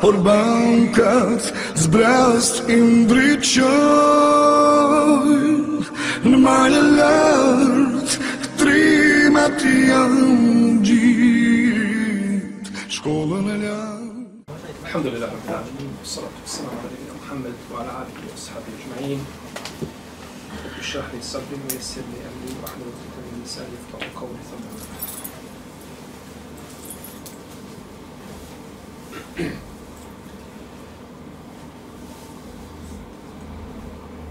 Porbankat zbrast in vričoj Në malë lartë Trimat janë gjit Shkollën e lartë Alhamdulillah Rabbil Alamin Salatu wassalamu ala nabiyina Muhammad wa ala alihi wa sahbihi ajma'in Bishrah li sadri wa yassir li amri wa hlul 'uqdatan min lisani yafqahu qawli thumma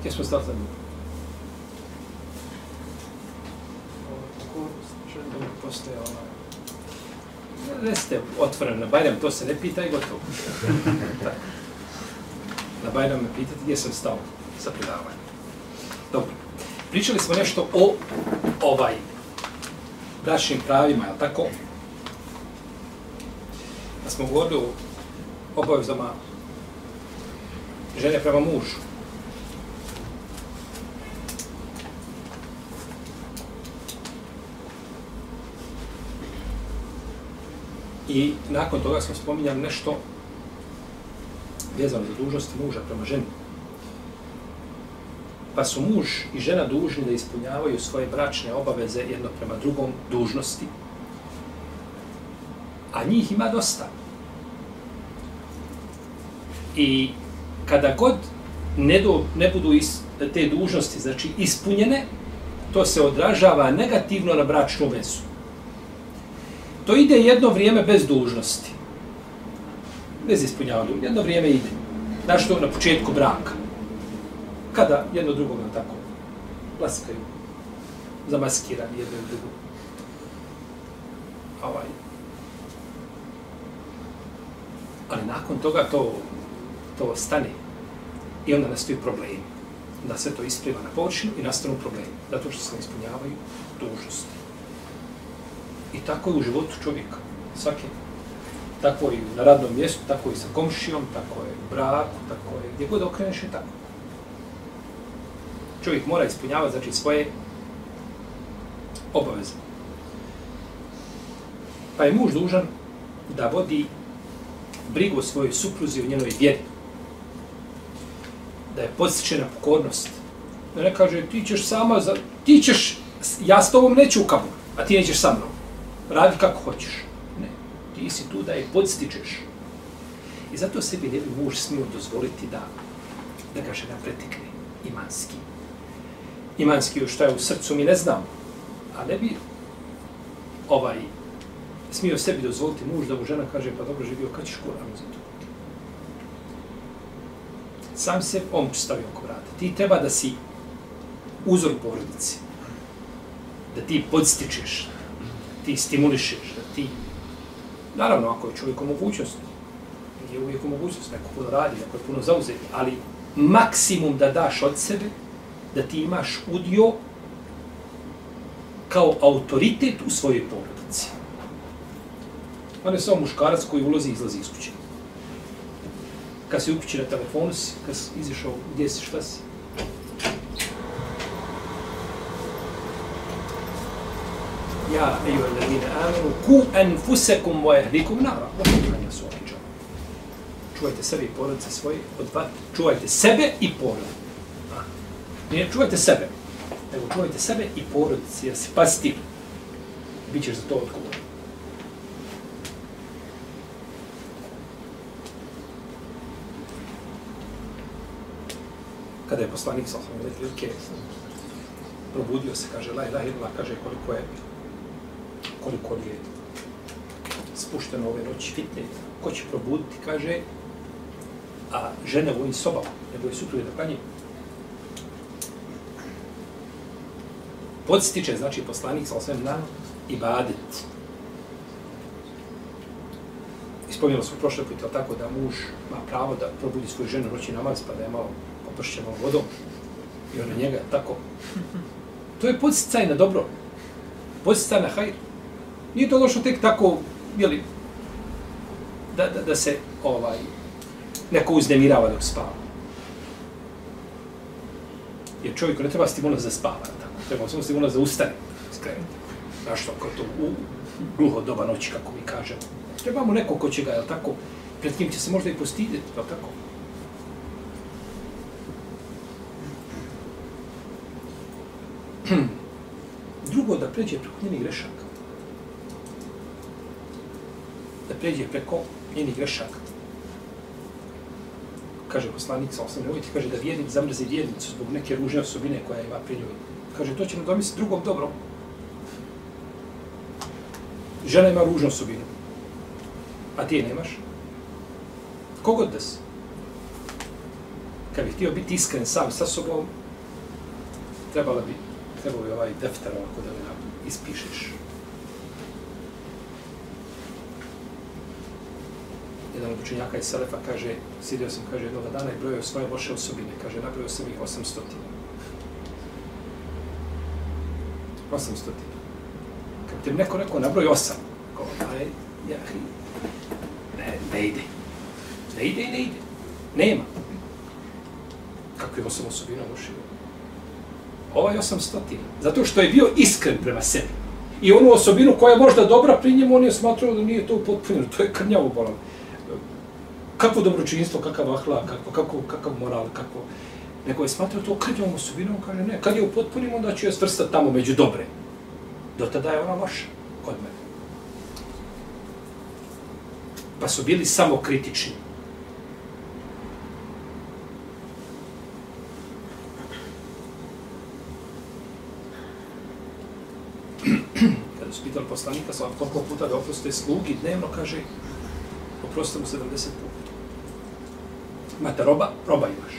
Gdje smo stali? Postoje ovaj... Recite otvoreno na Bajram, to se ne pita i gotovo. Na Bajram me pitati gdje sam stao sa predavanjem. Dobro. Pričali smo nešto o ovaj bračnim pravima, je li tako? Da smo govorili o obavezama žene prema mužu. I nakon toga smo spominjali nešto vezano za dužnost muža prema ženi. Pa su muž i žena dužni da ispunjavaju svoje bračne obaveze jedno prema drugom dužnosti. A njih ima dosta. I kada god ne, do, ne budu is, te dužnosti znači ispunjene, to se odražava negativno na bračnu vezu. To ide jedno vrijeme bez dužnosti. Bez ispunjavanja. Jedno vrijeme ide. Znaš to na početku braka. Kada jedno drugo nam tako plaskaju. Zamaskirani jedno i drugo. Ovaj. Ali nakon toga to, to stane. I onda nastaju problemi. Da se to ispliva na površinu i nastanu problemi. Zato što se ne ispunjavaju dužnosti. I tako je u životu čovjeka. Svaki. Tako i na radnom mjestu, tako i sa komšijom, tako je u braku, tako je gdje god okreneš je tako. Čovjek mora ispunjavati znači, svoje obaveze. Pa je muž dužan da vodi brigu o svojoj supruzi u njenoj vjeri. Da je posjećena na pokornost. Da ne kaže, ti ćeš sama, za... ti ćeš, ja s tobom neću u kabur, a ti nećeš sa mnom radi kako hoćeš. Ti si tu da je podstičeš. I zato sebi ne bi muž smio dozvoliti da, da ga žena pretikne imanski. Imanski još šta je u srcu mi ne znam, a ne bi ovaj smio sebi dozvoliti muž da mu žena kaže pa dobro živio kad ćeš Kur'an za to. Sam se on stavio oko vrata. Ti treba da si uzor porodici. Da ti podstičeš, ti stimulišeš, da ti... Naravno, ako je čovjek u mogućnosti, je uvijek u mogućnosti, neko puno radi, neko je puno zauzeti, ali maksimum da daš od sebe, da ti imaš udio kao autoritet u svojoj porodici. On je samo muškarac koji ulozi i izlazi iz kuće. Kad si u kući na telefonu, kad si izišao, gdje si, šta si, ja ejuha alladine amanu ku anfusakum wa ehlikum nara wa qudha yasuja čuvajte sebe i porodice svoje od vatre čuvajte sebe i porodice. Ne čuvajte sebe nego čuvajte sebe i porodice jer si pasti bićeš za to odgovoran kada je poslanik sa alejhi ve probudio se kaže la ilaha illallah kaže koliko je koliko je spušteno ove noći fitne, ko će probuditi, kaže, a žene u ovim sobama, nego je supruge da kanje. Podstiče, znači, poslanik sa osvijem na ibadet. Ispomnjeno smo prošle put, tako da muž ima pravo da probudi svoju ženu noći namaz, pa da je malo popršćeno vodom i ona njega tako. To je podsticaj na dobro. Podsticaj na hajr. Nije to došlo tek tako, jeli, da, da, da se ovaj neko uznemirava dok spava. Jer čovjeku ne treba stimulans za spavanje, tako? treba samo stimulans za ustane, skrenuti. Znaš što, kao to u gluho doba noći, kako mi kažemo. Trebamo neko ko će ga, jel tako, pred kim će se možda i postiditi, jel tako? Drugo, da pređe preko njenih grešaka. Da pređe preko njenih grešaka. Kaže poslanik, sa osnovne uvjeti, kaže da vjernik zamrzi vjernicu zbog neke ružne osobine koja ima pri njoj. Kaže, to će nam domisliti drugom dobrom. Žena ima ružnu osobinu. A ti je nemaš? Kogod da si. Kad bih htio biti iskren sam sa sobom, trebala bi, trebalo bi ovaj deftar ovako da ga ispišeš. Jedan od učenjaka iz Selefa kaže, sidio sam, kaže, jednog dana i brojio svoje loše osobine. Kaže, nabrojio sam ih 800. 800. Kad ti neko neko nabroj 8, kao, aj, ja, ne, ne ide. Ne ide i ne ide. Nema. Kako je osam osobina loše? Ovaj osam stotina. Zato što je bio iskren prema sebi. I onu osobinu koja je možda dobra pri njemu, on je smatrao da nije to upotpunjeno. To je krnjavo bolano. Kakvo dobročinstvo, kakav ahla, kako, kako, kakav moral, kako... Nego je smatrao to krnjavom osobinom, kaže ne. Kad je upotpunim, onda ću je svrstati tamo među dobre. Do tada je ona loša kod mene. Pa su bili samo kritični. Kada su pitali poslanika, sa koliko puta da oproste slugi, dnevno kaže, oproste mu 70 puta. Imate roba, roba imaš.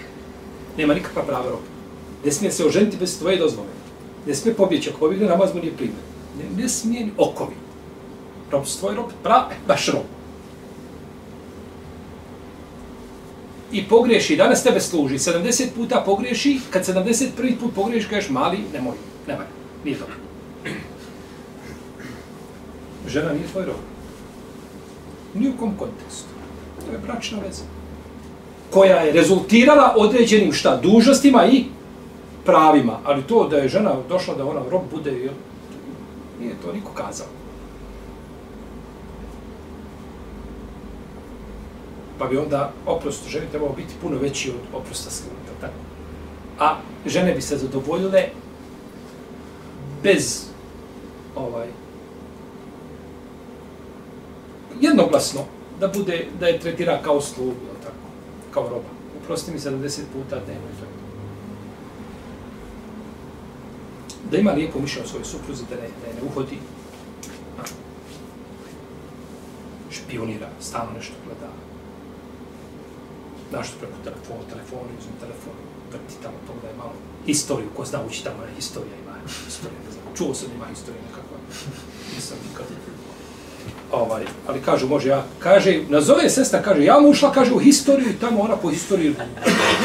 Nema nikakva prava roba. Ne smije se oženiti bez tvoje dozvole. Ne smije pobjeći, ako pobjegne, namaz mu nije primjer. Ne, ne smije ni okovi. Rob su tvoj rob, pra, e, baš rob. I pogreši, danas tebe služi, 70 puta pogreši, kad 71. put pogreši, kažeš, mali, nemoj, nemoj, nije dobro. Žena nije tvoj rob. Ni u kom kontekstu. To je bračna veza. Koja je rezultirala određenim šta? Dužnostima i pravima. Ali to da je žena došla da ona rob bude, jel, nije to niko kazao. Pa bi onda oprost žene trebao biti puno veći od oprosta skruta. Tako. A žene bi se zadovoljile bez ovaj jednoglasno da bude da je tretira kao slugu, kao roba. Uprosti mi 70 puta dnevno i to Da ima lijepo mišlje o svojoj supruzi, da ne, da ne uhodi, špionira, stalno nešto gleda. Znaš što preko telefona, telefon, uzim telefon, vrti tamo, pogledaj malo historiju, ko zna ući tamo, historija ima, historija, ne znam, čuo sam ima historija nekakva, nisam nikad ovaj, ali kažu, može ja, kaže, nazove sestra, kaže, ja mu ušla, kaže, u historiju i tamo ona po historiji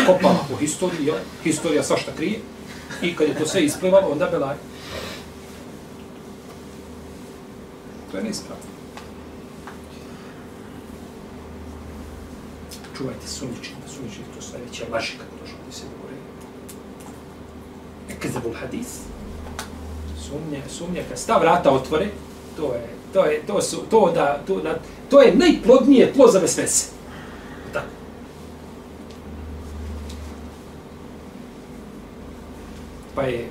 kopala po historiji, jel? historija svašta krije. I kad je to sve isplivalo, onda belaj. To je neispravno. Čuvajte sunični, sunični, to su najveće laži kako došlo gdje se govore. Ekezabul hadis. Sumnje, sumnje, kad sta vrata otvore, to je to je to su to da to na, to je najplodnije tlo za vesvese. Tako. Pa je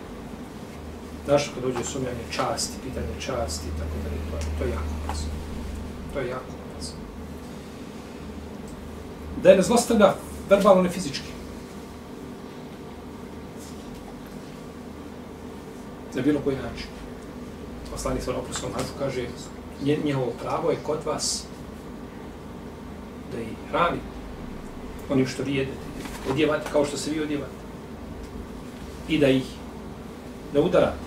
znaš kad dođe sumljanje časti, pitanje časti, tako da je to, to je jako opasno. To je jako opasno. Da je ne zlostavlja verbalno, ne fizički. Na bilo koji način poslanik sa opuskom hadžu kaže njegovo pravo je kod vas da ih hrani onim što vi jedete, odjevate kao što se vi odjevate. I da ih ne udarate.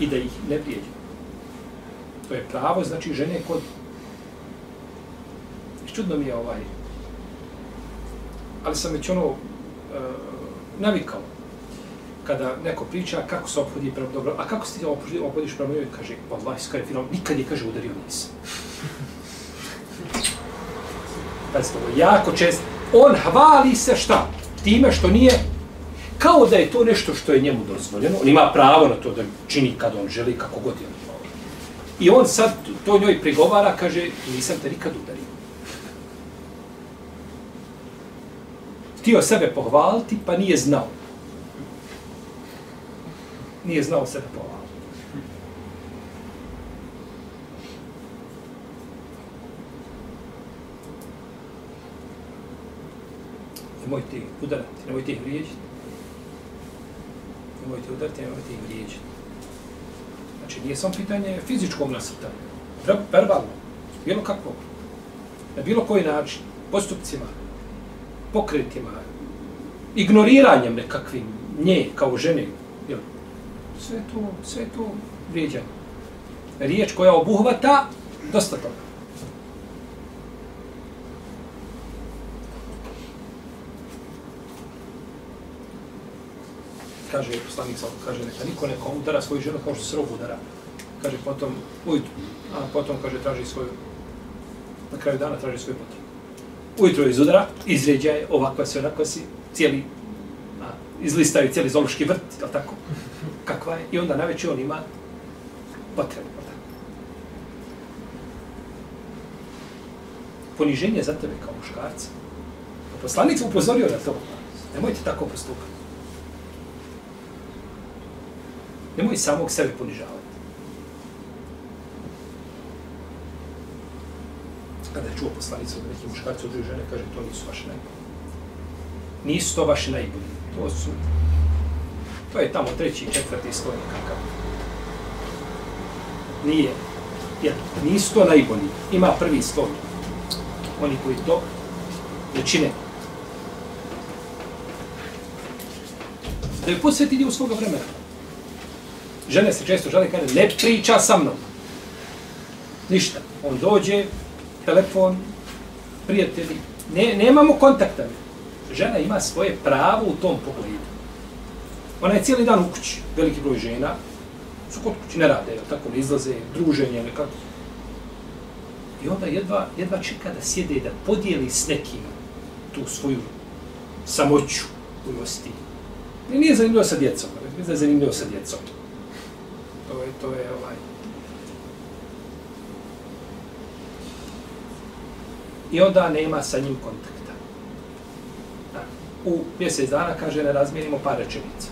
I da ih ne prijeđe. To je pravo, znači žene kod čudno mi je ovaj ali sam već ono uh, navikao kada neko priča kako se ophodi prema dobro, a kako se ti obhodiš prema njoj, kaže, Allah, iskare fino, nikad je, kaže, udario nisam. Pazite, ovo jako često. On hvali se šta? Time što nije kao da je to nešto što je njemu dozvoljeno. On ima pravo na to da čini kad on želi, kako god je on I on sad to njoj prigovara, kaže, nisam te nikad udario. Htio sebe pohvaliti, pa nije znao. Nije znao sebe pohvaliti. Nemojte ih udarati, nemojte ih vrijeđati. Nemojte udarati, nemojte ih vrijeđati. Znači, nije samo pitanje fizičkog nasrtanja, verbalno, bilo kakvog, na bilo koji način, postupcima, pokretima, ignoriranjem nekakvim nje kao žene sve to, sve to vrijeđanje. Riječ koja obuhvata, dosta toga. kaže poslanik sa kaže neka niko ne udara svoju ženu kao što se rob udara. Kaže potom ujutru, a potom kaže traži svoju na kraju dana traži svoju potrebu. Ujutro iz udara, izređa je ovakva se onako si cijeli a, izlistaju cijeli zološki vrt, je tako? Kakva je? I onda najveće on ima potrebu. Poniženje za tebe kao muškarca. Pa poslanik upozorio na to. Nemojte tako postupati. Nemoj samog sebe ponižavati. Kada je čuo poslanica od nekih muškarci od žene, kaže, to nisu vaše najbolje. Nisu to vaše najbolje. To su... To je tamo treći četvrti stojnik kakav. Nije. Jer nisu to najbolji. Ima prvi stojnik. Oni koji to ne čine. Da je posveti dio svoga vremena žene se često žele kaže ne priča sa mnom. Ništa. On dođe, telefon, prijatelji, ne, nemamo kontakta. Žena ima svoje pravo u tom pogledu. Ona je cijeli dan u kući, veliki broj žena, su kod kući, ne rade, tako ne izlaze, druženje, nekako. I onda jedva, jedva čeka da sjede da podijeli s nekim tu svoju samoću u gosti. I nije zanimljivo sa djecom, nije zanimljivo sa djecom to je, to je ovaj... I onda nema sa njim kontakta. U mjesec dana kaže ne razmijenimo par rečenica.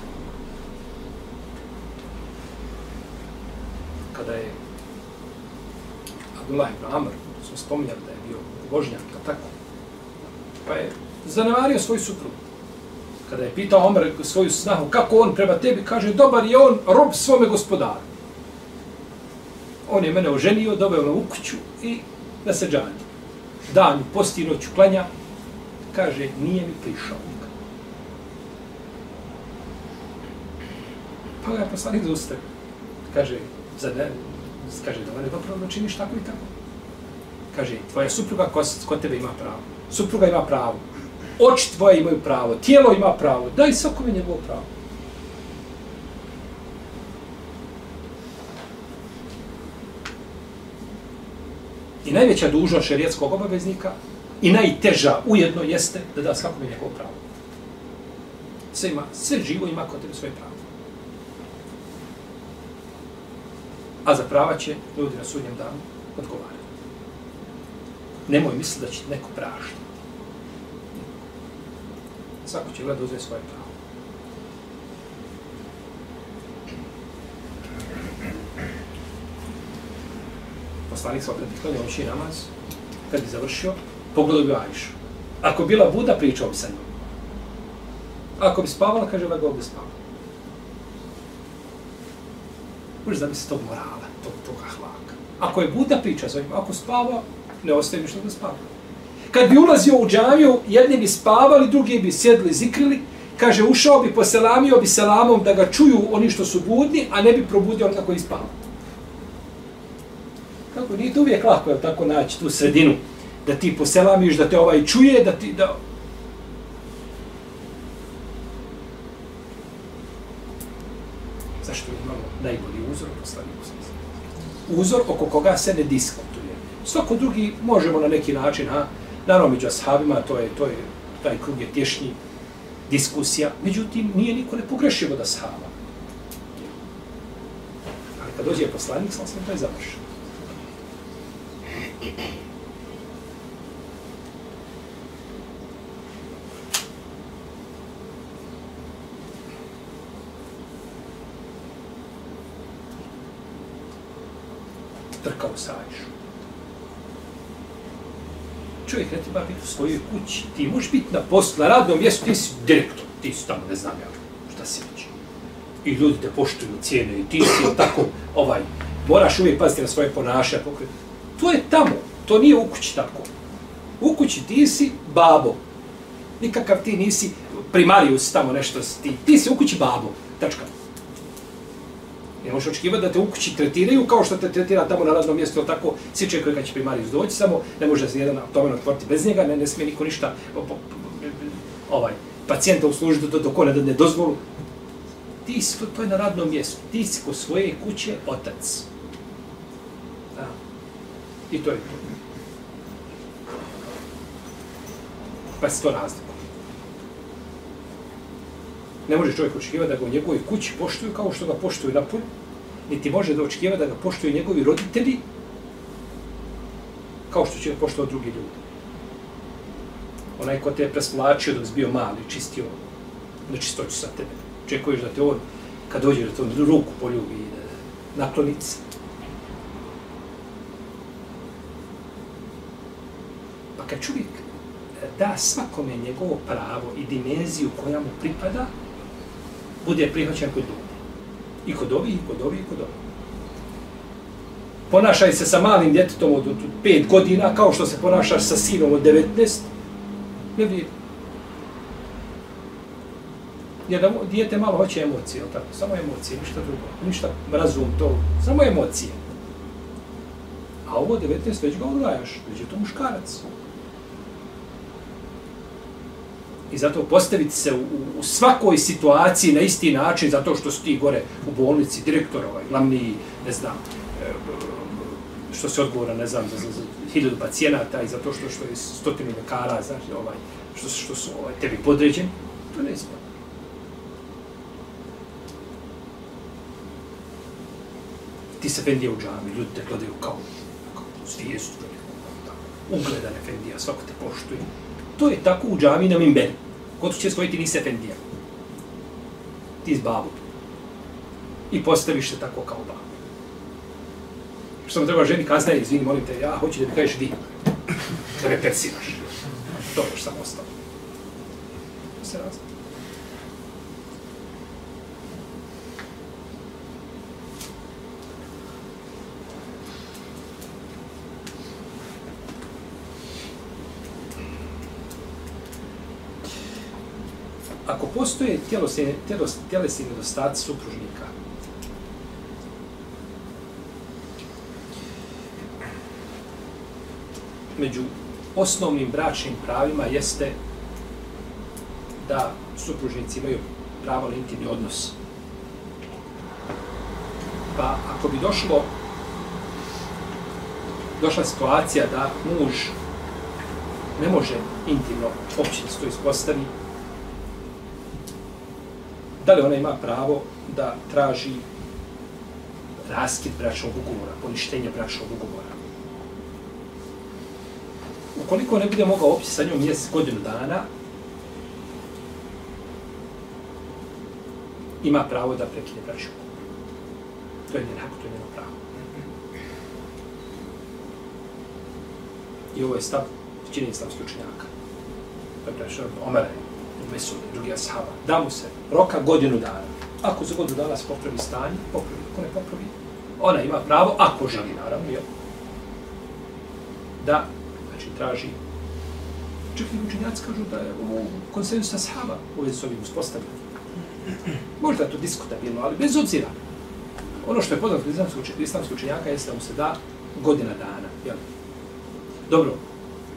Kada je Abdullah ibn Amr, smo spominjali da je bio božnjak, tako, pa je zanemario svoj suprug kada je pitao Omer svoju snahu, kako on prema tebi, kaže, dobar je on rob svome gospodaru. On je mene oženio, doveo me u kuću i da se džani. Dan, posti noću klanja, kaže, nije mi prišao. Pa ga je poslanik za Kaže, za ne, kaže, da ne popravno činiš tako i tako. Kaže, tvoja supruga ko, ko tebe ima pravo. Supruga ima pravo oči tvoje imaju pravo, tijelo ima pravo, daj svakome njegovo pravo. I najveća dužnost šerijetskog obaveznika i najteža ujedno jeste da da svakome njegovo pravo. Sve, ima, sve živo ima kod tebe svoje pravo. A za prava će ljudi na sudnjem danu odgovarati. Nemoj misliti da će neko prašiti. Svako će gledati uzeti svoje pravo. Poslanik sa opet klanio oči namaz, kad bi završio, pogledao bi Ajšu. Ako bila Buda, pričao bi sa njom. Ako bi spavala, kaže, ovaj bi spavala. Možeš zamisliti tog morala, tog, tog ahlaka. Ako je Buda, priča sa njim, Ako spava, ne ostaje ništa da spava. Kad bi ulazio u džamiju, jedni bi spavali, drugi bi sjedli, zikrili. Kaže, ušao bi, poselamio bi selamom da ga čuju oni što su budni, a ne bi probudio on kako spava. Kako, nije to uvijek lako, je tako naći tu sredinu, da ti poselamiš, da te ovaj čuje, da ti, da... Zašto imamo najbolji uzor poslani Uzor oko koga se ne diskutuje. Svako drugi možemo na neki način, ha, Naravno, među ashabima, to je, to je, taj krug je tješnji diskusija. Međutim, nije niko ne pogrešio od ashaba. Ali kad dođe poslanik, sam sam to je završeno. trkao sa Ajšom. Čovjek ne treba biti u svojoj kući. Ti možeš biti na poslu, na radnom mjestu, ti si direktor, ti si tamo, ne znam ja šta si već. I ljudi te poštuju cijene i ti si tako, ovaj, moraš uvijek paziti na svoje ponašanje. Pokret. To je tamo, to nije u kući tako. U kući ti si babo. Nikakav ti nisi primarius tamo nešto ti. Ti si u kući babo. Tačka. Ne možeš očekivati da te u kući tretiraju kao što te tretira tamo na radnom mjestu, tako svi čekaju kad će primarijus doći, samo ne može se jedan abdomen otvoriti bez njega, ne, ne smije niko ništa ovaj, pacijenta uslužiti do, do kone da ne dozvolu. Ti si, to, to je na radnom mjestu, ti si ko svoje kuće otac. Da. I to je to. Pa se to razlika. Ne može čovjek očekivati da ga u njegovoj kući poštuju kao što ga poštuju na polju, niti može da očekiva da ga poštuju njegovi roditelji kao što će ga poštovati drugi ljudi. Onaj ko te je presplačio dok si bio mali, čistio nečistoću sa tebe. Čekuješ da te on, kad dođe da te on ruku poljubi i da naklonici se. Pa kad čovjek da svakome njegovo pravo i dimenziju koja mu pripada, bude prihvaćen kod ljudi. I kod ovih, i kod ovih, i kod ovih. Ponašaj se sa malim djetetom od 5 godina, kao što se ponašaš sa sinom od 19, ne vidi. Jer da dijete malo hoće emocije, tako? samo emocije, ništa drugo, ništa razum to, samo emocije. A ovo 19 već ga odgajaš, već je to muškarac. I zato postaviti se u, u svakoj situaciji na isti način, zato što su ti gore u bolnici, direktor, ovaj, glavni, ne znam, e, što se odgovora, ne znam, za, za, za hiljadu pacijenata i zato što, što je stotinu lekara, znaš, ovaj, što, što su ovaj, tebi podređeni, to ne ispada. Ti se fendija u džami, ljudi te gledaju kao, kao zvijestu, ono, ugledan efendija, svako te poštuje. To je tako u džami na Mimberi. Kod će svojiti nisi efendija. Ti s babom. I postaviš se tako kao babu. Što mu treba ženi kaznaje, izvini, molim te, ja hoću da mi kažeš vi. Da me persiraš. To još samo ostalo. To se razli. ako postoje tjelesni, tjelesni nedostaci supružnika, među osnovnim bračnim pravima jeste da supružnici imaju pravo na intimni odnos. Pa ako bi došlo došla situacija da muž ne može intimno općinstvo ispostaviti, da li ona ima pravo da traži raskid bračnog ugovora, poništenje bračnog ugovora. Ukoliko ne bude mogao opći sa njom mjesec godinu dana, ima pravo da prekine bračnog ugovora. To je njen hak, to je njeno pravo. I ovo je stav čini islamskih učenjaka. To je prešao Omera Mesud, drugi ashaba, da mu se roka godinu dana. Ako za godinu dana se popravi stanje, popravi, ako ne popravi, ona ima pravo, ako želi, naravno, jel? Da, znači, traži. Čak i učenjaci kažu da je ovo konsensus ashaba u vezi s ovim uspostavljenim. Možda je to diskutabilno, ali bez obzira. Ono što je poznato od islamskog učenjaka jeste da mu se da godina dana, jel? Dobro,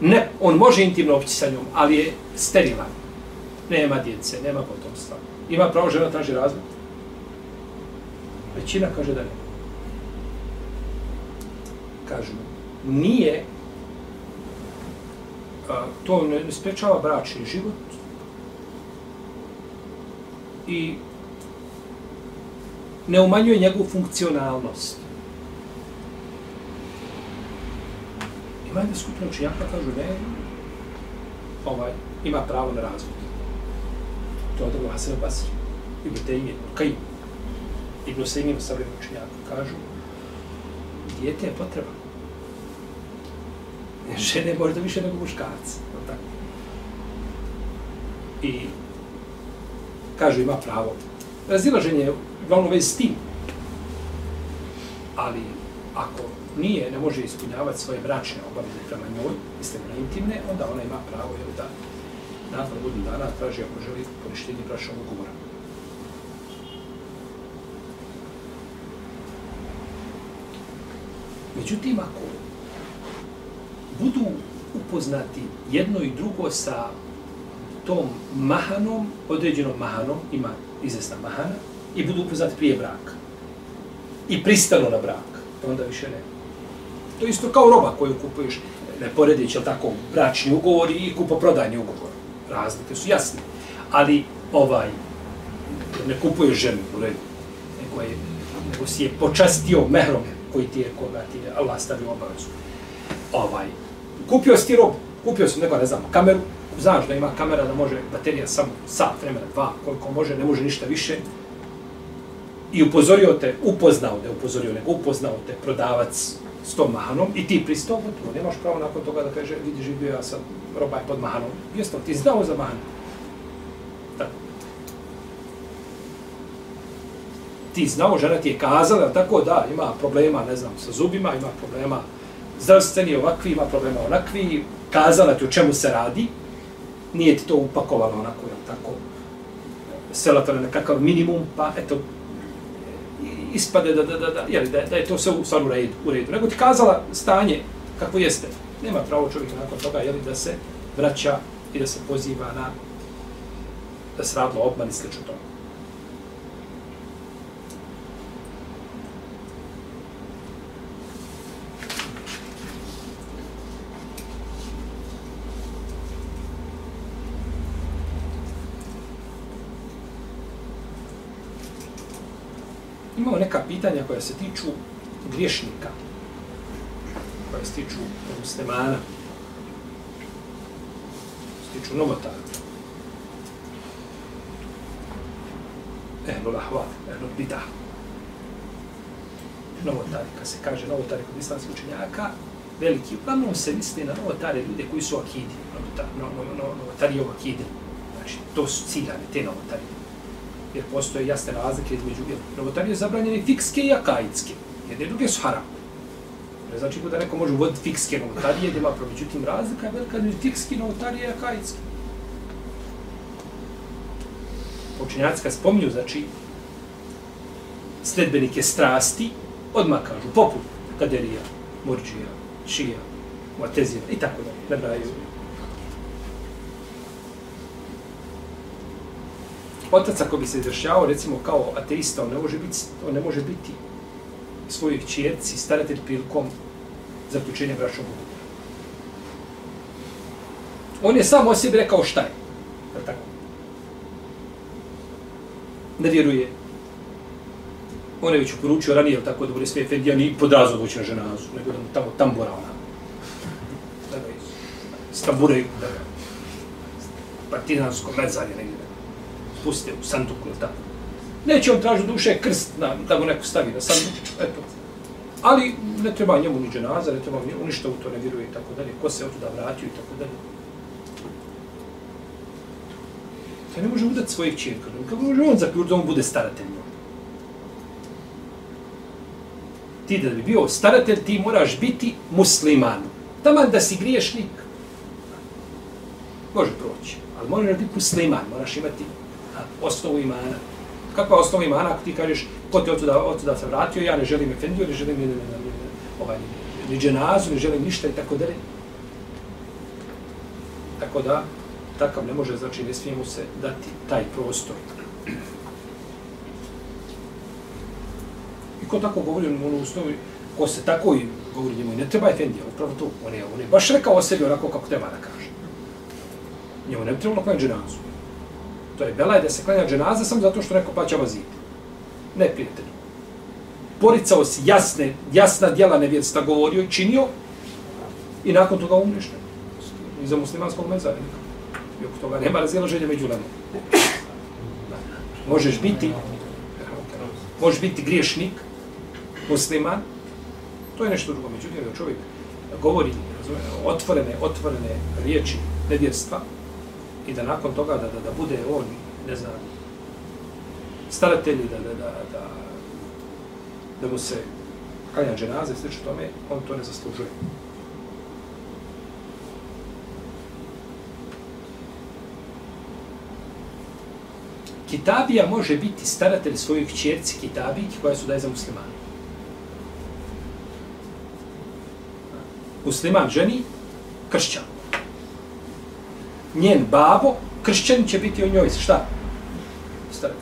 ne, on može intimno opći sa njom, ali je sterilan nema djece, nema potomstva. Ima pravo žena traži razvod? Većina kaže da ne. Kažu, nije a, to ne, ne sprečava bračni život i ne umanjuje njegovu funkcionalnost. Ima jedna skupina učenjaka kažu ne, ovaj, ima pravo na razvod. To je od Ebu Hasan Basri. Ibn Tejmije, Kajim. Ibn Sejmije, savremen učenjaka, kažu dijete je potreba. Žene možda više nego muškarci. Tako. I kažu ima pravo. Razilaženje je uglavnom već s tim. Ali ako nije, ne može ispunjavati svoje bračne obaveze prema njoj, mislim intimne, onda ona ima pravo jel, da nakon godinu dana traži ako želi poništenje bračnog ugovora. Međutim, ako budu upoznati jedno i drugo sa tom mahanom, određenom mahanom, ima izvesna mahana, i budu upoznati prije braka. I pristanu na brak, pa onda više ne. To isto kao roba koju kupuješ, ne poredići, tako, bračni ugovor i kupo-prodajni ugovor. Razlike su jasne. Ali, ovaj, ne kupuješ ženu u redu, nego, je, nego si je počastio mehrom koji ti je, koga ti je Allah stavio obavezu. Ovaj, kupio si ti robu, kupio sam neko, ne znam, kameru, znaš da ima kamera da može baterija samo sat, vremena, dva, koliko može, ne može ništa više. I upozorio te, upoznao te, upozorio nego upoznao te prodavac s tom mahanom i ti pristao, gotovo, nemaš pravo nakon toga da kaže, vidiš, bio ja sam robaj pod mahanom. Jesno, ti znao za mahanom? Tako. Ti znao, žena ti je kazala, tako da, ima problema, ne znam, sa zubima, ima problema zdravstveni ovakvi, ima problema onakvi, kazala ti o čemu se radi, nije ti to upakovalo onako, jel tako, svela to nekakav minimum, pa eto, ispade da, da, da, da, jeli, da, da je to sve u stvaru u redu, u redu. Nego ti kazala stanje kako jeste. Nema pravo čovjek nakon toga jeli, da se vraća i da se poziva na da se radilo obman i slično tome. imamo neka pitanja koja se tiču griješnika, koja se tiču muslimana, se tiču novotara. Ehlul ahvat, ehlul bidah. Novotari, kad se kaže novotari kod islamskih učenjaka, veliki, uglavnom se misli na novotare ljude koji su akidi, novotari, no, no, no, novotari u akidi. Znači, to su ciljane, te novotari jer postoje jasne razlike između novotarije zabranjene fikske i akaidske. Jedne druge su haram. Ne znači da neko može uvoditi fikske novotarije, da ima međutim razlika je velika između fikske novotarije i akaidske. Počinjaci kad spominju, znači, sledbenike strasti, odmah kažu, poput kaderija, murđija, šija, muatezija i tako da, ne otac ako bi se izrašavao recimo kao ateista, on ne može biti, on ne može biti svojoj kćerci staratelj prilikom zaključenja bračnog ugovora. On je sam o sebi rekao šta je. Je tako? Ne vjeruje. On je već uporučio ranije, tako da bude sve Efendija, ni pod razlog na ženazu, nego da mu tamo tambora ona. Da ga stamburaju, da ga partizansko mezarje negdje puste u sanduku ili tako. Neće on tražiti duše krst na, da mu neko stavi na sanduk, eto. Ali ne treba njemu ni dženaza, ne treba njemu ništa u to ne vjeruje i tako dalje. Ko se od da vratio i tako dalje. Ja ne može udati svojeg čirka. Kako može on zaključiti da on bude staratelj njom? Ti da bi bio staratelj, ti moraš biti musliman. Taman da si griješnik, može proći. Ali moraš biti musliman, moraš imati osnovu imana. Kakva je osnova imana ako ti kažeš ko te otuda, otuda se vratio, ja ne želim efendiju, ne želim ni, ni, ni, ovaj, ni dženazu, ne želim ništa i tako dalje. Tako da, takav ne može, znači ne smije mu se dati taj prostor. I ko tako govori ono u osnovi, ko se tako i govori njemu, ne treba efendija, upravo to. On je, on je baš rekao o sebi onako kako treba da kaže. Njemu ne bi trebalo klanjati dženazu. To je belaj da se klanja dženaza samo zato što neko plaća vazit. Ne prijatelj. Poricao si jasne, jasna djela nevjetsta govorio i činio i nakon toga umrište. I za muslimanskog mezarenika. I oko toga nema razilaženja među nama. Možeš biti možeš biti griješnik, musliman, to je nešto drugo. Međutim, da čovjek govori razumije, otvorene, otvorene riječi nevjerstva i da nakon toga da, da, da bude on, ne znam, staratelji, da, da, da, da, da mu se kanja dženaze, slično tome, on to ne zaslužuje. Kitabija može biti staratelj svojih čerci Kitabijki koja su daje za muslimane. Musliman ženi, kršćan. Njen babo, kršćan će biti o njoj, šta? Starac.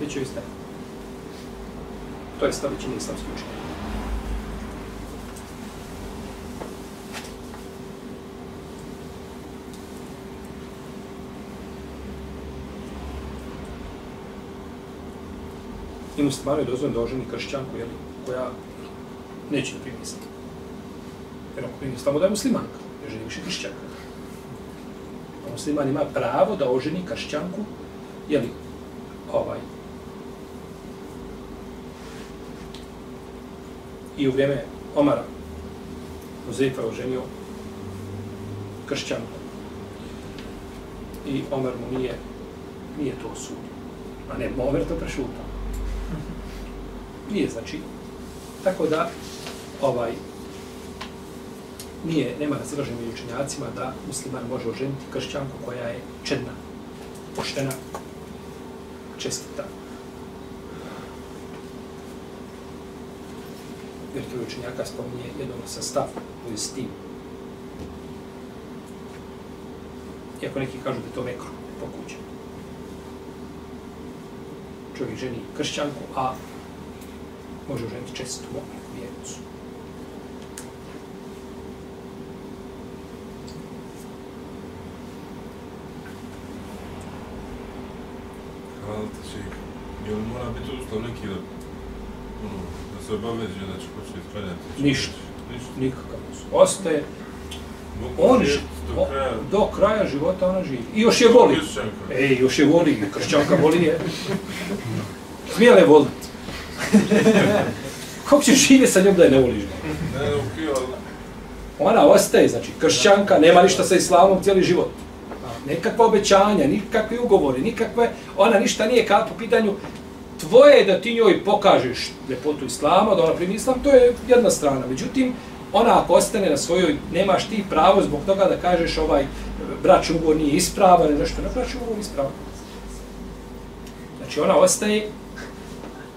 Biće joj starac. To je stav većine islamskih učenja. I muslimanu je dozvoljeno da oženi kršćanku, jeli, koja neće da primi islam. Jer ako primi islam, da je muslimanka, ne želi više kršćanka. Musliman ima pravo da oženi kršćanku, jeli, ovaj, i u vrijeme Omara Uzefa je oženio kršćanku. I Omar mu nije, nije to osudio. A ne, Omer to prešutao. Nije znači. Tako da, ovaj, nije, nema razilaženja među učenjacima da musliman može oženiti kršćanku koja je čedna, poštena, čestita. Veliki učenjaka spominje jednom sa stav u s tim. Iako neki kažu da je to mekro po kući. Čovjek ženi kršćanku, a može oženiti čestitu mogu vjernicu. Hvala ti šeik. Jel ustav neki da, ono, da se obaveže da će početi klanjati? Ništa. Ništa. Nikakav uslov. Ostaje, on živjeti ži- do kraja. do kraja života ona živi. I još je voli. Ej, još je voli, kršćanka voli je. Smijele volit. Kako ćeš živjeti sa njom da je ne voliš? Ne, Ona ostaje, znači, kršćanka, nema ništa sa islamom cijeli život. Nekakva obećanja, nikakvi ugovori, nikakve, ona ništa nije kao po pitanju tvoje je da ti njoj pokažeš ljepotu islama, da ona primi islam, to je jedna strana. Međutim, ona ako ostane na svojoj, nemaš ti pravo zbog toga da kažeš ovaj bračni ugovor nije ispravan ili nešto, ne bračni ugovor ispravan. Znači ona ostaje,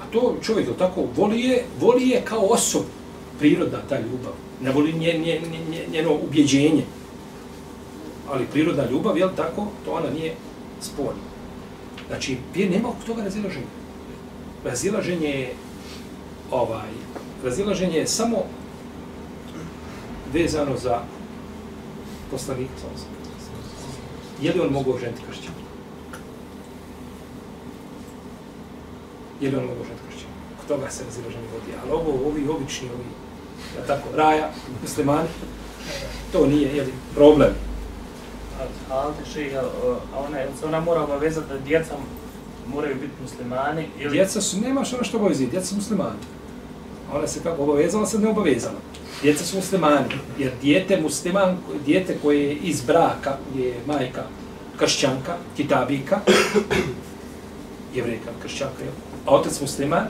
a to čovjek je tako, voli je, voli je kao osob, prirodna ta ljubav, ne voli nje, nje, nje, nje, njeno ubjeđenje. Ali prirodna ljubav, jel tako, to ona nije sporna. Znači, nema oko toga razilaženja. Razilaženje je, ovaj, razilaženje je samo vezano za poslanika. Je li on mogao ženiti kršćan? Je li on mogao ženiti kršćan? Oko toga se razilaženje vodi. Ali ovo, ovi obični, ovi, ja tako, raja, muslimani, to nije, je li, problem. Ali še, jel, a ona, ona mora obavezati da djeca moraju biti muslimani ili... Djeca su, nemaš ono što obavezi, djeca su muslimani. Ona se kako obavezala, sad ne obavezala. Djeca su muslimani, jer dijete musliman, dijete koje je iz braka, gdje je majka kršćanka, kitabika, jevrejka, kršćanka, jel? a otac musliman,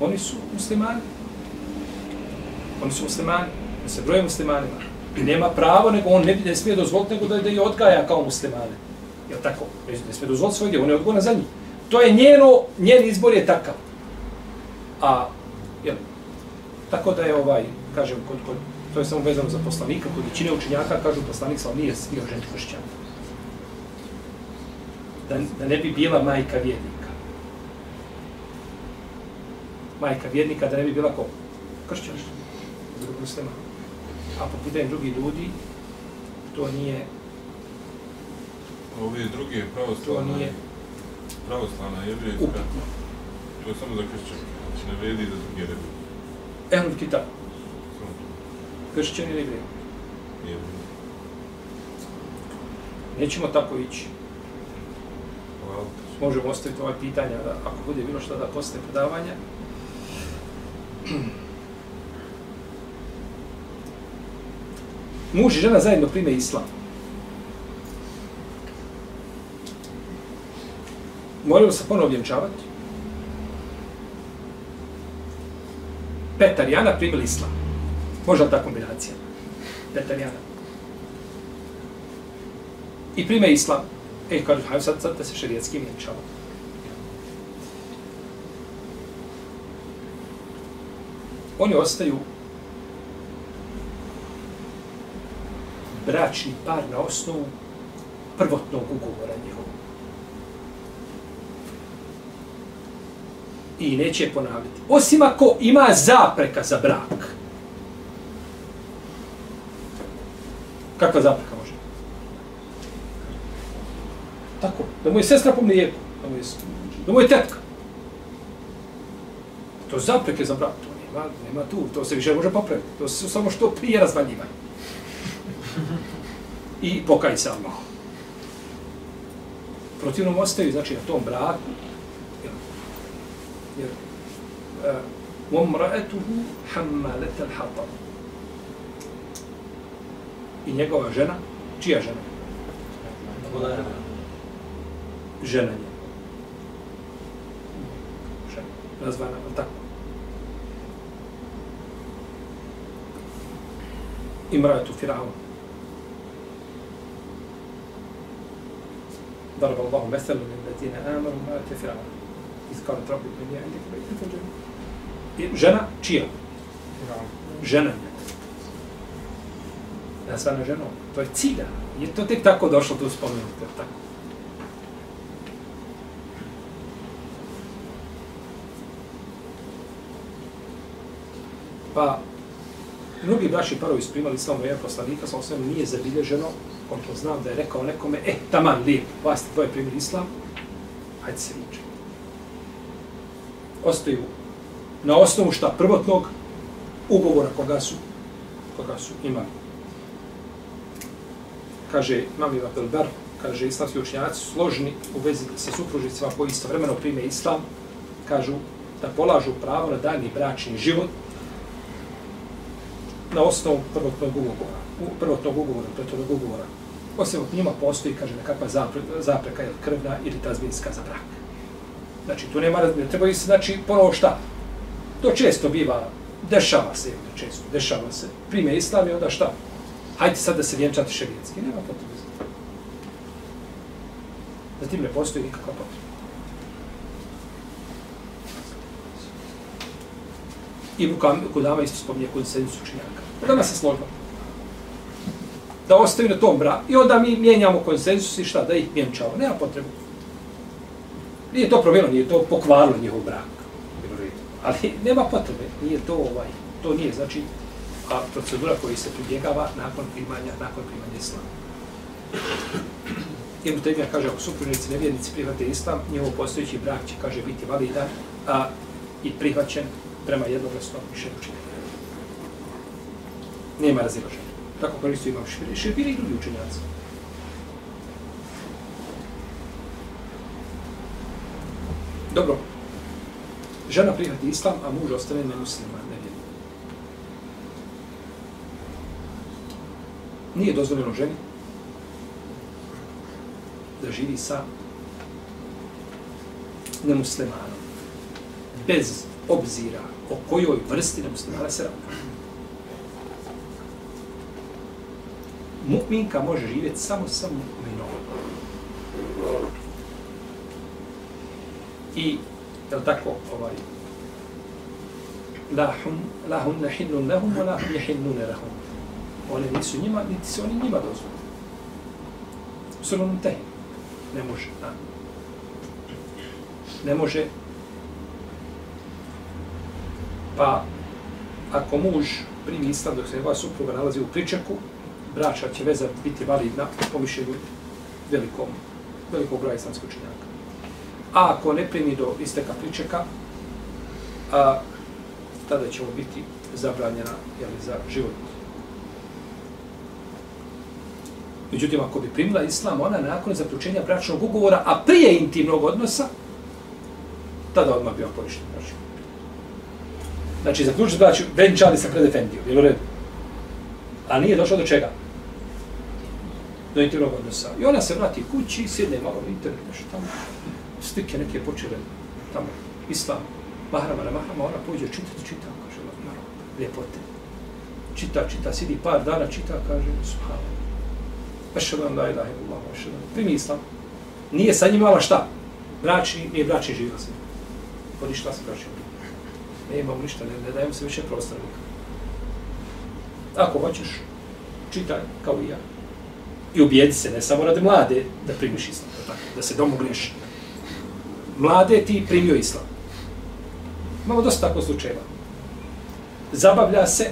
oni su muslimani. Oni su muslimani, oni se broje muslimanima. I nema pravo, nego on ne, ne smije dozvoliti, nego da, da je odgaja kao muslimane. Jel tako? Ne sme dozvoliti svoj djel, on je odgovoran za njih. To je njeno, njen izbor je takav. A, jel, tako da je ovaj, kažem, kod, kod, to je samo vezano za poslanika, kod većine učenjaka kažu poslanik sam nije bio žen kršćan. Da, da ne bi bila majka vjernika. Majka vjernika da ne bi bila ko? Kršćan. Drug muslima. A po pitanju drugih ljudi, to nije ove druge pravoslavne, nije pravoslavna jevrijska, to je samo za kršćanke, znači ne vredi za druge religije. Ehlul kitab, kršćani ili jevreji. jevrijski. Nećemo tako ići. Hvala. Možemo ostaviti ovaj pitanja, da, ako bude bilo što da posle predavanja. Muž i žena zajedno prime islam. Moraju se ponovo vjenčavati. Petar i Ana primili islam. Možda ta kombinacija? Petar i Ana. I prime islam. E, kažu, hajde sad, sad da se šerijetski vjenčava. Oni ostaju bračni par na osnovu prvotnog ugovora njihovog. I neće je ponavljati. Osim ako ima zapreka za brak. Kakva zapreka može? Tako, da mu je sestra po mlijeku, da mu je, da mu je tetka. To zapreke za brak, to nema, nema tu, to se više može popraviti. To su samo što prije razvaljivanje. I pokaj se Allah. Protivnom ostaju, znači, na tom braku, uh, وَمْرَأَتُهُ حَمَّلَتَ الْحَطَبُ I njegova žena, čija žena? žena nje. Žena. Nazvana, tako. Imratu Firaun. ضرب الله مثلا للذين آمنوا امرأة فرعون he's got a trouble with I? Žena čija? Žena. Ja sam na ženom. To je cilja. Je to tek tako došlo, tu spomenuti. Tako. Pa, mnogi braši parovi su primali samo jedan poslanika, sa osvijem nije zabilježeno, koliko znam da je rekao nekome, e, eh, taman, lijep, vas ti tvoj primjer islam, hajde se liče. Ostaju na osnovu šta prvotnog ugovora koga su, koga su imali. Kaže, mam Ibn Abdelbar, kaže, islamski učenjaci složni u vezi sa supružnicima koji istovremeno prime islam, kažu da polažu pravo na daljni bračni život, na osnovu prvotnog ugovora, u prvotnog ugovora, prethodnog ugovora. Osim od njima postoji, kaže, nekakva pa zapreka, zapreka ili krvna ili tazbinska za brak. Znači, tu nema ne Treba se, znači, ponovo šta? To često biva, dešava se, često, dešava se. Prime islam i onda šta? Hajde sad da se vjenčate šerijetski. Nema potrebe za to. Zatim ne postoji nikakva potreba. I Kudama isto spominje konsensus učenjaka. Kudama se složba. Da ostaju na tom bra. I onda mi mijenjamo konsensus i šta? Da ih mijenčamo. Nema potrebe. Nije to promijenilo, nije to pokvarilo njihov brak. Ali nema potrebe. Nije to ovaj, to nije, znači, a procedura koja se pribjegava nakon primanja, nakon primanja islama. Ibn Taymiyyah kaže, ako supružnici nevjernici prihvate islam, njihov postojeći brak će, kaže, biti validan a, i prihvaćen prema jednoglasnom mišljenju učenja. Nema razilaženja. Tako koristio imam špiri. I drugi učenjaci. Dobro. Žena prihvati islam, a muž ostane nemusliman, nevjernik. Nije dozvoljeno ženi da živi sa nemuslimanom. Bez obzira o kojoj vrsti nemuslimana se radi. Mu'minka može živjeti samo sa mu'minom. I, je li tako, ovaj, la lahum la hun ne hinnun wa la je hinnune lehum. One nisu njima, niti se oni njima dozvoli. Sulun te. Ne može. A? Ne može. Pa, ako muž primi islam dok se njegova supruga nalazi u pričaku, braća će veza biti validna po mišljenju velikom, velikog broja islamskog činjaka. A ako ne primi do isteka pričeka, a, tada ćemo biti zabranjena jeli, za život. Međutim, ako bi primila islam, ona nakon zaključenja bračnog ugovora, a prije intimnog odnosa, tada odmah bi on poništen bračni Znači, zaključiti braću, venčali se pred Efendijom, jel u redu? A nije došlo do čega? Do intimnog odnosa. I ona se vrati kući, sjedne malo u internet, nešto tamo, slike neke počele tamo, islam, mahrama na mahrama, ona pođe, čitati, čita, kaže, malo, ljepote. Čita, čita, sidi par dana, čita, kaže, subhano. Ašhedu an la ilaha illallah, ašhedu primi islam. Nije sa njima, ali šta? Bračni, nije bračni živa se. Podišla se bračni ne imamo ništa, ne, ne dajem se više prostora Ako hoćeš, čitaj kao i ja. I ubijedi se, ne samo radi mlade, da primiš islam, da, tako, da se domogneš. Mlade ti primio islam. Imamo dosta tako slučajeva. Zabavlja se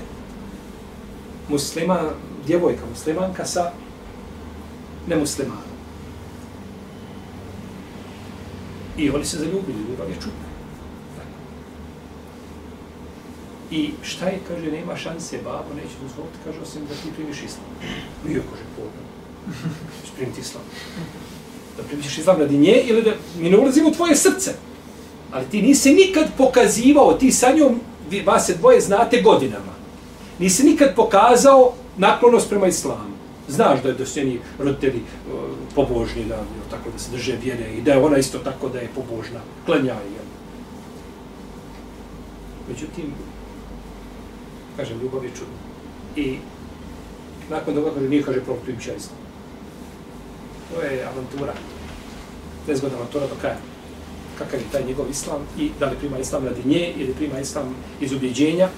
muslima, djevojka muslimanka sa nemuslimanom. I oni se zaljubili, ljubav je čudna. I šta je, kaže, nema šanse, babo, neće dozvoliti, kaže, osim da ti primiš islam. Nije, kaže, pogodno. Primiti islam. Da primiš islam radi nje ili da mi ne ulazimo u tvoje srce. Ali ti nisi nikad pokazivao, ti sa njom, vi, vas se dvoje znate godinama. Nisi nikad pokazao naklonost prema islamu. Znaš da je da su njeni roditelji uh, pobožni, da, tako da se drže vjere i da je ona isto tako da je pobožna. Klanja je. Međutim, kažem, ljubav je čudna. I nakon toga kaže, nije, kaže, prvo primča islam. To je avantura. Nezgodna avantura do kraja. Kakav je taj njegov islam i da li prima islam radi nje ili prima islam iz ubjeđenja.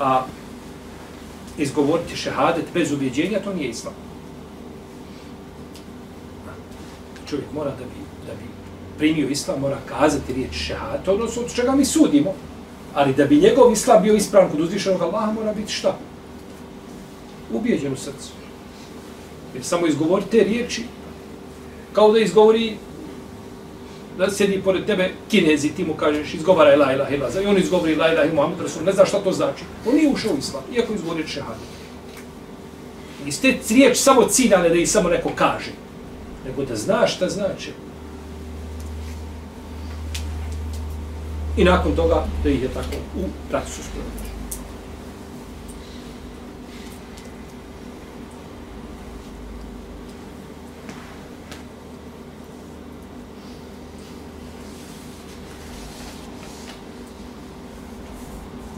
A izgovoriti šehadet bez ubjeđenja, to nije islam. Čovjek mora da bi, da bi primio islam, mora kazati riječ šehadet, odnosno od čega mi sudimo, Ali da bi njegov islam bio ispravan kod uzvišenog Allaha, mora biti šta? Ubijeđen u srcu. Jer samo izgovori te riječi, kao da izgovori da sedi pored tebe kinezi, ti mu kažeš izgovaraj la ilaha ilaha, i on izgovori la ilaha Muhammed Rasul, ne zna šta to znači. On nije ušao u islam, iako izgovori šehadu. Iz ste riječ samo ciljane da ih samo neko kaže, nego da znaš šta znači. I nakon toga da ih je tako u praksu sprovodiš.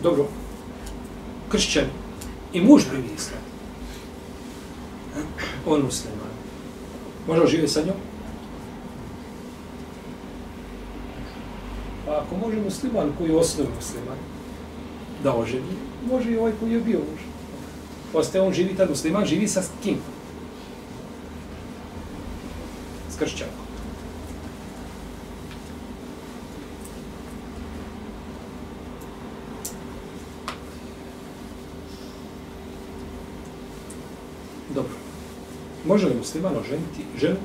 Dobro, kršćan i muž primi islam. On musliman. Može živjeti sa njom? Pa ako može musliman koji je osnovi musliman da oženi, može i ovaj koji je bio muž. Ostaje on živi, tad musliman živi sa kim? S kršćankom. Dobro. Može li musliman oženiti ženu?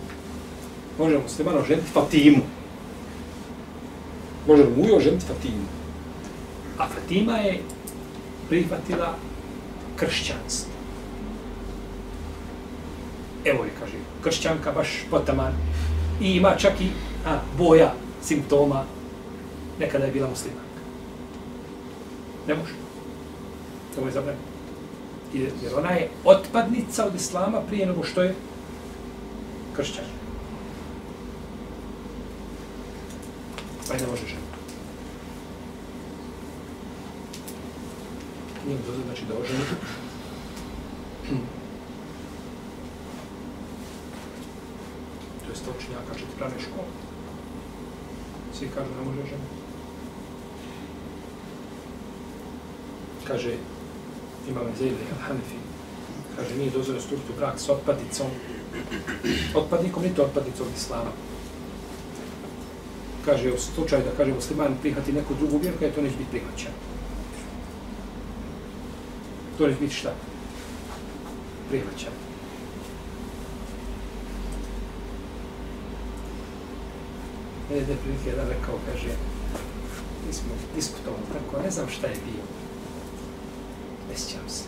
Može li musliman oženiti Fatimu? može li mujo ženiti Fatimu. A Fatima je prihvatila kršćanstvo. Evo je, kaže, kršćanka baš potaman. I ima čak i a, boja simptoma nekada je bila muslimanka. Ne može. To je zabranjeno. Jer ona je otpadnica od islama prije nego što je kršćan. pa ne može žena. Nije mu dozor, znači da oženi. To je stočnjaka četvrane škole. Svi kažu ne može žena. Kaže, imam Zajde Al-Hanefi, kaže, nije dozvore stupiti u brak s otpadnicom, otpadnikom, ni to otpadnicom islama. Kaže, u slučaju da kaže musliman prihati neku drugu vjeru, kaže, to neće biti prihvaćan. To neće biti šta? Prihvaćan. Mene je prilike jedan rekao, kaže, mi smo diskutovali tako, ne znam šta je bio. Ne sjećam se.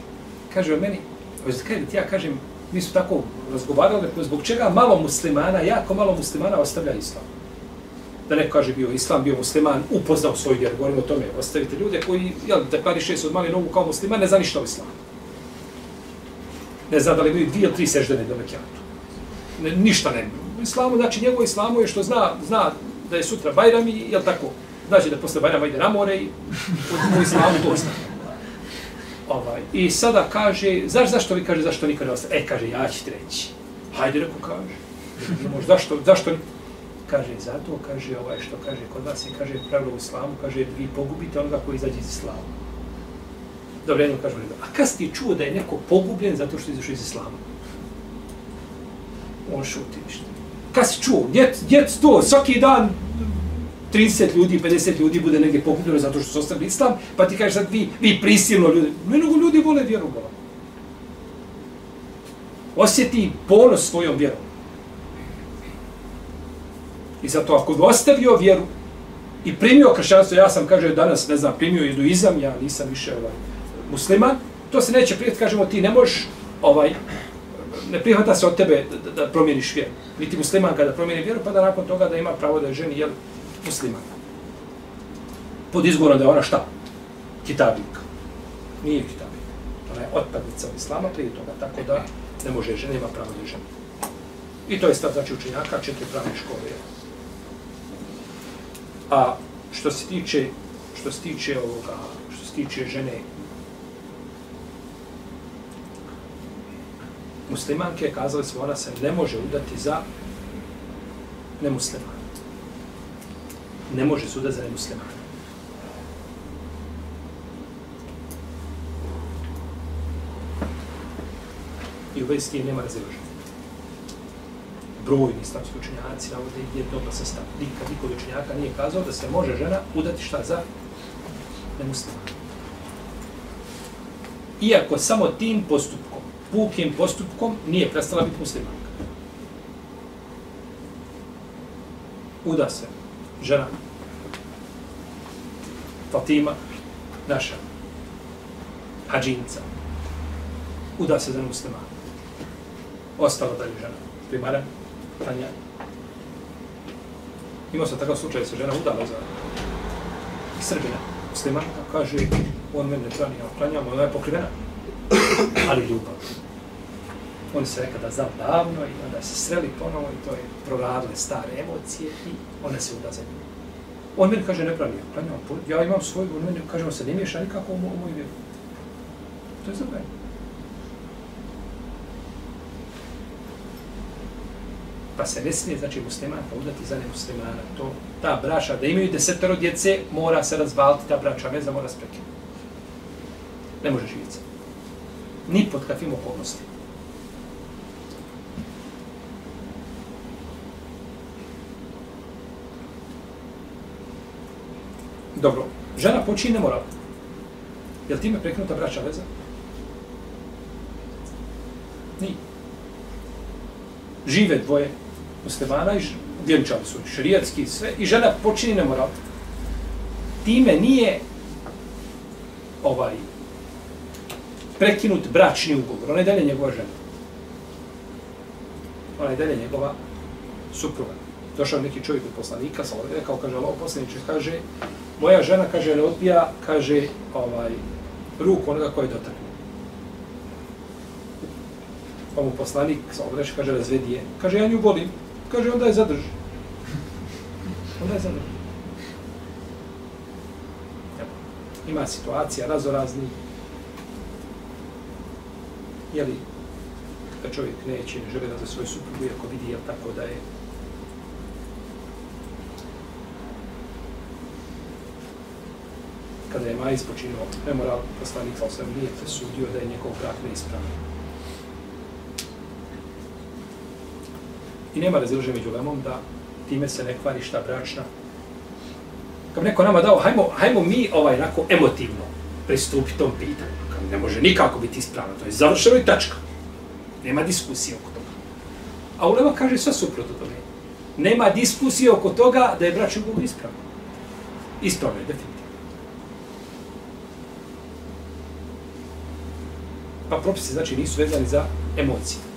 Kaže o meni, kaže ti ja kažem, mi smo tako razgovarali, zbog čega malo muslimana, jako malo muslimana ostavlja islam. Da neko kaže bio islam, bio musliman, upoznao svoj vjeru, govorimo o tome, ostavite ljude koji, jel, deklariše se od mali nogu kao musliman, ne zna ništa o islamu. Ne zna da li imaju dvije ili tri seždene do mekijatu. Ne, ništa ne. U islamu, znači njegovo islamu je što zna, zna da je sutra Bajram i, jel tako, znači da posle Bajrama ide na more i u islamu to zna. Ovaj. I sada kaže, znaš zašto vi kaže, zašto nikad ne ostaje? E, kaže, ja ću ti reći. Hajde, reko, kaže. Možda, zašto, zašto, kaže, zato, kaže, ovaj, što kaže, kod vas je, kaže, pravilo u islamu, kaže, vi pogubite onoga koji izađe iz islama. Dobro, jedno kažu, a kad ti čuo da je neko pogubljen zato što izašao iz islama? On šuti ništa. Kad si čuo, djet, djet to, svaki dan 30 ljudi, 50 ljudi bude negdje pokupljeno zato što su ostavili islam, pa ti kažeš sad vi, vi prisilno ljudi. Mnogo ljudi vole vjeru u Osjeti ponos svojom vjerom. I zato ako bi ostavio vjeru i primio kršćanstvo, ja sam, kaže, danas, ne znam, primio jeduizam, ja nisam više ovaj, musliman, to se neće prijeti, kažemo, ti ne možeš, ovaj, ne prihvata se od tebe da, da, promijeniš vjeru. Niti musliman kada promijeni vjeru, pa da nakon toga da ima pravo da je ženi, jel, musliman. Pod izgovorom da je ona šta? Kitabik. Nije kitabik. Ona je otpadnica od islama prije toga, tako da ne može žena, nema pravo da žena. I to je stav znači učenjaka, četiri pravne škole. A što se tiče što se tiče ovoga, što se tiče žene muslimanke, kazali smo, ona se ne može udati za nemuslimana ne može se za nemuslimana. I u vezi s tim nema razilaženja. Brojni islamski učenjaci navode jednog sa stav. Nikad niko od učenjaka nije kazao da se može žena udati šta za nemuslimana. Iako samo tim postupkom, pukim postupkom, nije prestala biti muslimanka. Uda se žena Fatima, naša hađinca, uda se za muslima. Ostala da je žena primara, Tanja. Imao sam takav slučaj, se žena udala za Srbina, muslimanka, kaže, on mene ne pranja, pranja, ona je pokrivena, ali ljubav. Oni se nekada znao davno i onda se sreli ponovo i to je proradile stare emocije i ona se uda nju. On meni kaže, ne pravi, ja, ja imam svoj, on meni kaže, on se ne miješa nikako u moju vjeru. To je zabranjeno. Pa se ne smije, znači, musliman pa udati za nemuslimana. To, ta braša, da imaju desetero djece, mora se razvaliti ta braća veza mora sprekinuti. Ne može živjeti. Ni pod kakvim okolnostima. Dobro, žena počine moral. Je li time prekinuta braća veza? Nije. Žive dvoje muslimana i vjenčali su šarijatski sve i žena počini nemoral. Time nije ovaj prekinut bračni ugovor. Ona je dalje njegova žena. Ona je dalje njegova supruga. Došao neki čovjek od poslanika, sa ovdje, kao kaže, Allah poslaniče, kaže, moja žena, kaže, ne odbija, kaže, ovaj, ruku onoga koji je dotakne. Pa mu poslanik, sa ovdje, kaže, razvedi je. Kaže, ja nju volim. Kaže, onda je zadrži. Onda je zadrži. Ima situacija razorazni. Jeli, da čovjek neće, ne žele da za svoju suprugu, iako vidi, jel tako da je kada je Majis počinio nemoral, poslanik sa osam nije presudio da je njegov brak neispravan. I nema razilaženja među lemom da time se ne kvari šta bračna. Kad neko nama dao, hajmo, hajmo mi ovaj onako emotivno pristupiti tom pitanju. Kad ne može nikako biti ispravno, to je završeno i tačka. Nema diskusije oko toga. A Ulema kaže sve suprotno tome. Nema diskusije oko toga da je bračni ugovor ispravno. Ispravno je, definitivno. Pa propisi, znači, nisu vezani za emocije.